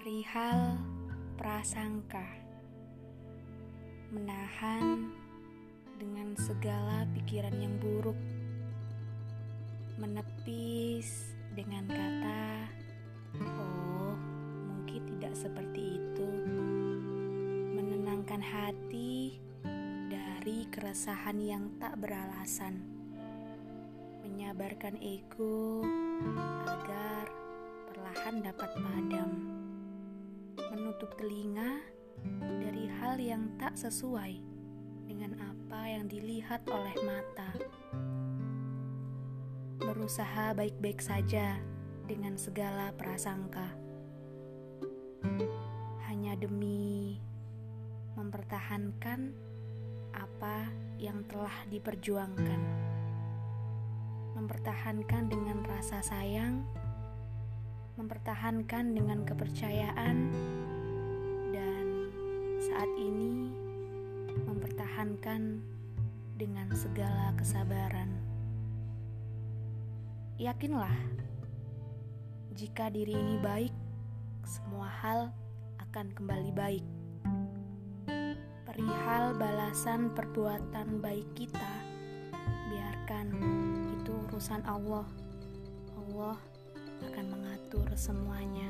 perihal prasangka, menahan dengan segala pikiran yang buruk, menepis dengan kata, "Oh, mungkin tidak seperti itu." Menenangkan hati dari keresahan yang tak beralasan, menyabarkan ego agar perlahan dapat padam, menutup telinga dari hal yang tak sesuai dengan apa yang dilihat oleh mata, berusaha baik-baik saja dengan segala prasangka, hanya demi mempertahankan apa yang telah diperjuangkan, mempertahankan dengan rasa sayang, mempertahankan dengan kepercayaan, dan saat ini mempertahankan dengan segala kesabaran. Yakinlah, jika diri ini baik, semua hal akan kembali baik perihal balasan perbuatan baik kita, biarkan itu urusan Allah. Allah akan mengatur semuanya.